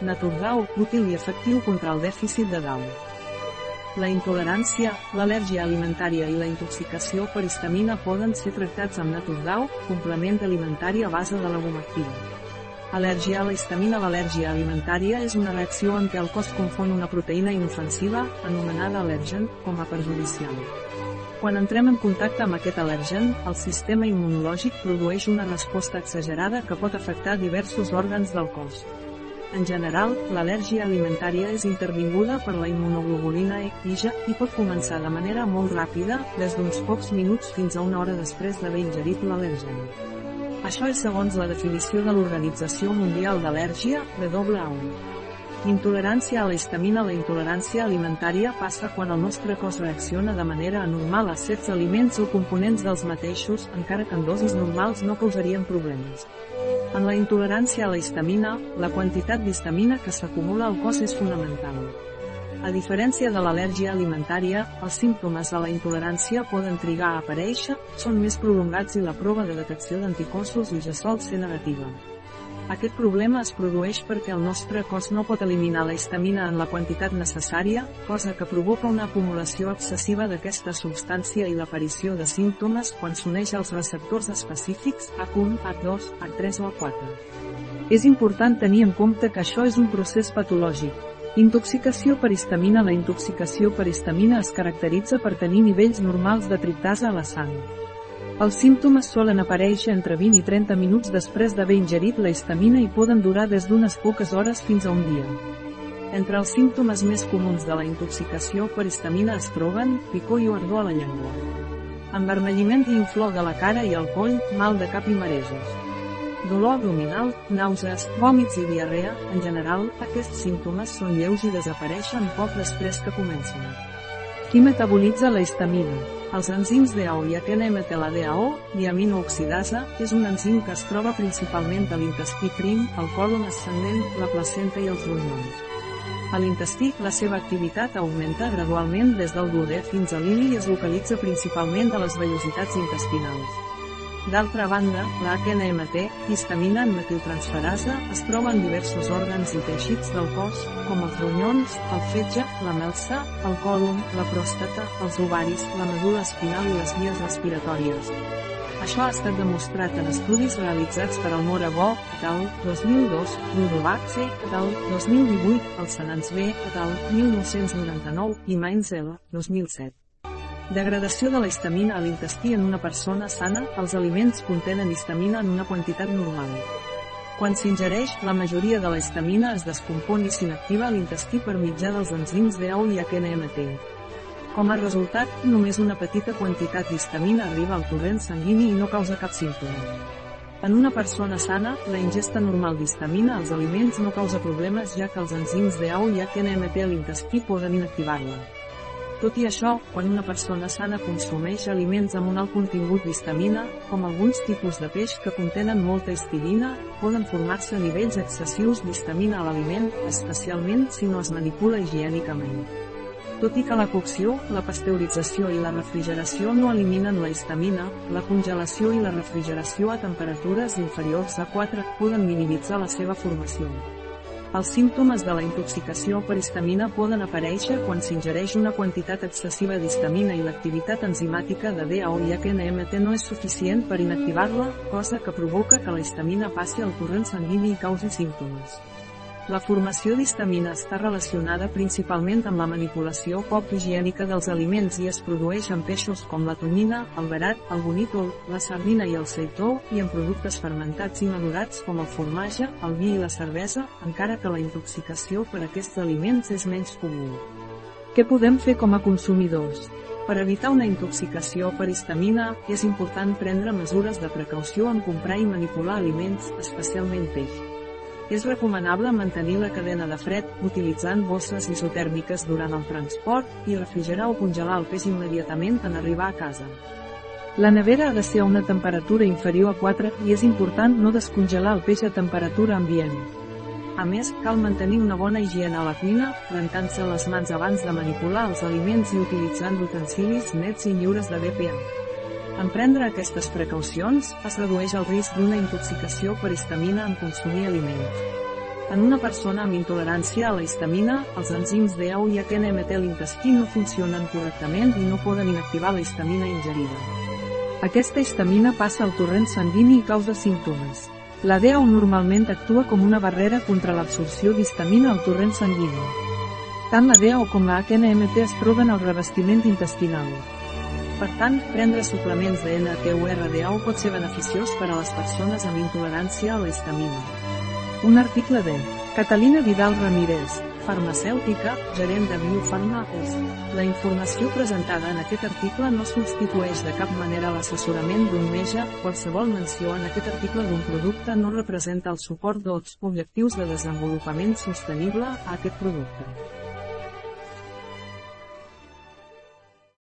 Naturdau, útil i efectiu contra el dèficit de Dau. La intolerància, l'al·lèrgia alimentària i la intoxicació per histamina poden ser tractats amb Naturdau, complement alimentari a base de legumectina. Al·lèrgia a la histamina L'al·lèrgia alimentària és una reacció en què el cos confon una proteïna inofensiva, anomenada al·lèrgen, com a perjudicial. Quan entrem en contacte amb aquest al·lèrgen, el sistema immunològic produeix una resposta exagerada que pot afectar diversos òrgans del cos. En general, l'al·lèrgia alimentària és intervinguda per la immunoglobulina E IgA i pot començar de manera molt ràpida, des d'uns pocs minuts fins a una hora després d'haver ingerit l'al·lèrgen. Això és segons la definició de l'Organització Mundial d'Al·lèrgia, WHO. Intolerància a la histamina La intolerància alimentària passa quan el nostre cos reacciona de manera anormal a certs aliments o components dels mateixos, encara que en dosis normals no causarien problemes. En la intolerància a la histamina, la quantitat d'histamina que s'acumula al cos és fonamental. A diferència de l'al·lèrgia alimentària, els símptomes de la intolerància poden trigar a aparèixer, són més prolongats i la prova de detecció d'anticossos i ja sol ser negativa. Aquest problema es produeix perquè el nostre cos no pot eliminar la histamina en la quantitat necessària, cosa que provoca una acumulació excessiva d'aquesta substància i l'aparició de símptomes quan s'uneix als receptors específics H1, H2, H3 o H4. És important tenir en compte que això és un procés patològic. Intoxicació per histamina La intoxicació per histamina es caracteritza per tenir nivells normals de triptasa a la sang. Els símptomes solen aparèixer entre 20 i 30 minuts després d'haver ingerit la histamina i poden durar des d'unes poques hores fins a un dia. Entre els símptomes més comuns de la intoxicació per histamina es troben picor i ardor a la llengua. Envermelliment i inflor de la cara i el coll, mal de cap i marejos. Dolor abdominal, nàusees, vòmits i diarrea, en general, aquests símptomes són lleus i desapareixen poc després que comencen. Qui metabolitza la histamina? Els enzims DAO i AKNMT la DAO, diaminooxidasa, és un enzim que es troba principalment a l'intestí prim, el colon ascendent, la placenta i els ronyons. A l'intestí, la seva activitat augmenta gradualment des del duodè fins a l'ili i es localitza principalment a les vellositats intestinals. D'altra banda, la HNMT, histamina en metiltransferasa, es troba en diversos òrgans i teixits del cos, com els ronyons, el fetge, la melsa, el còlon, la pròstata, els ovaris, la medul·la espinal i les vies respiratòries. Això ha estat demostrat en estudis realitzats per el Bo, tal, 2002, Ludovac C, tal, 2018, el Sanans B, tal, 1999, i Mainz L, 2007. Degradació de la histamina a l'intestí en una persona sana, els aliments contenen histamina en una quantitat normal. Quan s'ingereix, la majoria de la histamina es descompon i s'inactiva a l'intestí per mitjà dels enzims DAO i HNMT. Com a resultat, només una petita quantitat d'histamina arriba al corrent sanguini i no causa cap símptoma. En una persona sana, la ingesta normal d'histamina als aliments no causa problemes ja que els enzims DAO i HNMT a l'intestí poden inactivar-la. Tot i això, quan una persona sana consumeix aliments amb un alt contingut d'histamina, com alguns tipus de peix que contenen molta histidina, poden formar-se nivells excessius d'histamina a l'aliment, especialment si no es manipula higiènicament. Tot i que la cocció, la pasteurització i la refrigeració no eliminen la histamina, la congelació i la refrigeració a temperatures inferiors a 4 poden minimitzar la seva formació. Els símptomes de la intoxicació per histamina poden aparèixer quan s'ingereix una quantitat excessiva d'histamina i l'activitat enzimàtica de DAO i HNMT no és suficient per inactivar-la, cosa que provoca que la histamina passi al corrent sanguini i causi símptomes. La formació d'histamina està relacionada principalment amb la manipulació poc higiènica dels aliments i es produeix en peixos com la tonyina, el verat, el bonítol, la sardina i el seitó, i en productes fermentats i madurats com el formatge, el vi i la cervesa, encara que la intoxicació per aquests aliments és menys comú. Què podem fer com a consumidors? Per evitar una intoxicació per histamina, és important prendre mesures de precaució en comprar i manipular aliments, especialment peix. És recomanable mantenir la cadena de fred, utilitzant bosses isotèrmiques durant el transport i refrigerar o congelar el peix immediatament en arribar a casa. La nevera ha de ser a una temperatura inferior a 4 i és important no descongelar el peix a temperatura ambient. A més, cal mantenir una bona higiene a la cuina, rentant-se les mans abans de manipular els aliments i utilitzant utensilis nets i lliures de BPA. En prendre aquestes precaucions, es redueix el risc d'una intoxicació per histamina en consumir aliments. En una persona amb intolerància a la histamina, els enzims DAO i AKNMT a l'intestí no funcionen correctament i no poden inactivar la histamina ingerida. Aquesta histamina passa al torrent sanguini i causa símptomes. La DAO normalment actua com una barrera contra l'absorció d'histamina al torrent sanguini. Tant la DAO com la AKNMT es troben al revestiment intestinal. Per tant, prendre suplements de NTURDAO pot ser beneficiós per a les persones amb intolerància a la histamina. Un article de Catalina Vidal Ramírez, farmacèutica, gerent de Biofarma és. La informació presentada en aquest article no substitueix de cap manera l'assessorament d'un metge, qualsevol menció en aquest article d'un producte no representa el suport dels objectius de desenvolupament sostenible a aquest producte.